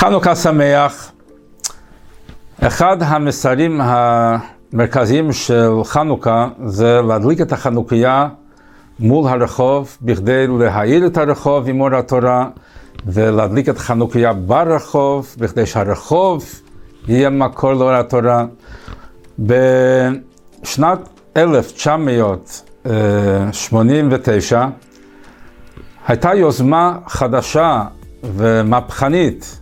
חנוכה שמח. אחד המסרים המרכזיים של חנוכה זה להדליק את החנוכיה מול הרחוב בכדי להאיר את הרחוב עם אור התורה ולהדליק את החנוכיה ברחוב בכדי שהרחוב יהיה מקור לאור התורה. בשנת 1989 הייתה יוזמה חדשה ומהפכנית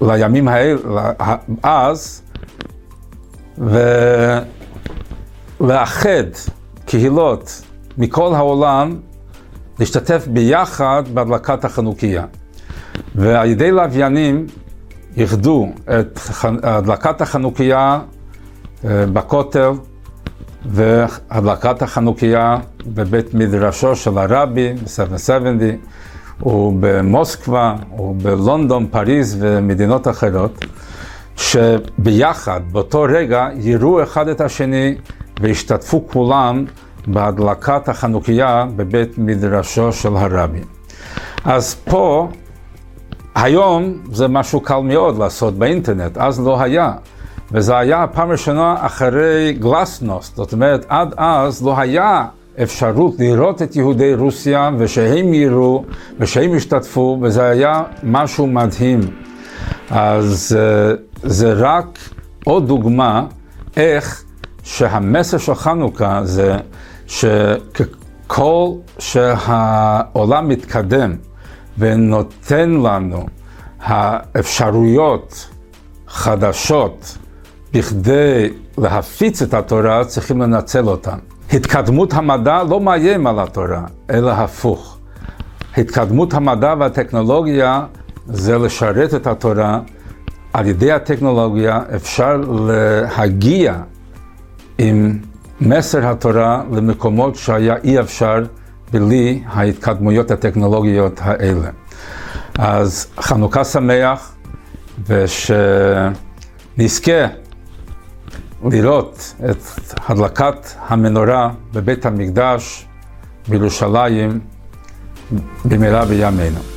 לימים האלה, אז, ולאחד קהילות מכל העולם להשתתף ביחד בהדלקת החנוכיה. ועל ידי לוויינים איחדו את הדלקת החנוכיה אה, בכותל והדלקת החנוכיה בבית מדרשו של הרבי ב-770 ובמוסקבה ובלונדון, פריז ומדינות אחרות, שביחד, באותו רגע, יראו אחד את השני והשתתפו כולם בהדלקת החנוכיה בבית מדרשו של הרבי. אז פה, היום זה משהו קל מאוד לעשות באינטרנט, אז לא היה. וזה היה הפעם הראשונה אחרי גלסנוסט, זאת אומרת, עד אז לא היה אפשרות לראות את יהודי רוסיה ושהם יראו ושהם ישתתפו, וזה היה משהו מדהים. אז אה, זה רק עוד דוגמה איך שהמסר של חנוכה זה שככל שהעולם מתקדם ונותן לנו האפשרויות חדשות בכדי להפיץ את התורה, צריכים לנצל אותן. התקדמות המדע לא מאיים על התורה, אלא הפוך. התקדמות המדע והטכנולוגיה זה לשרת את התורה. על ידי הטכנולוגיה אפשר להגיע עם מסר התורה למקומות שהיה אי אפשר בלי ההתקדמויות הטכנולוגיות האלה. אז חנוכה שמח ושנזכה לראות את הדלקת המנורה בבית המקדש בירושלים במהרה בימינו.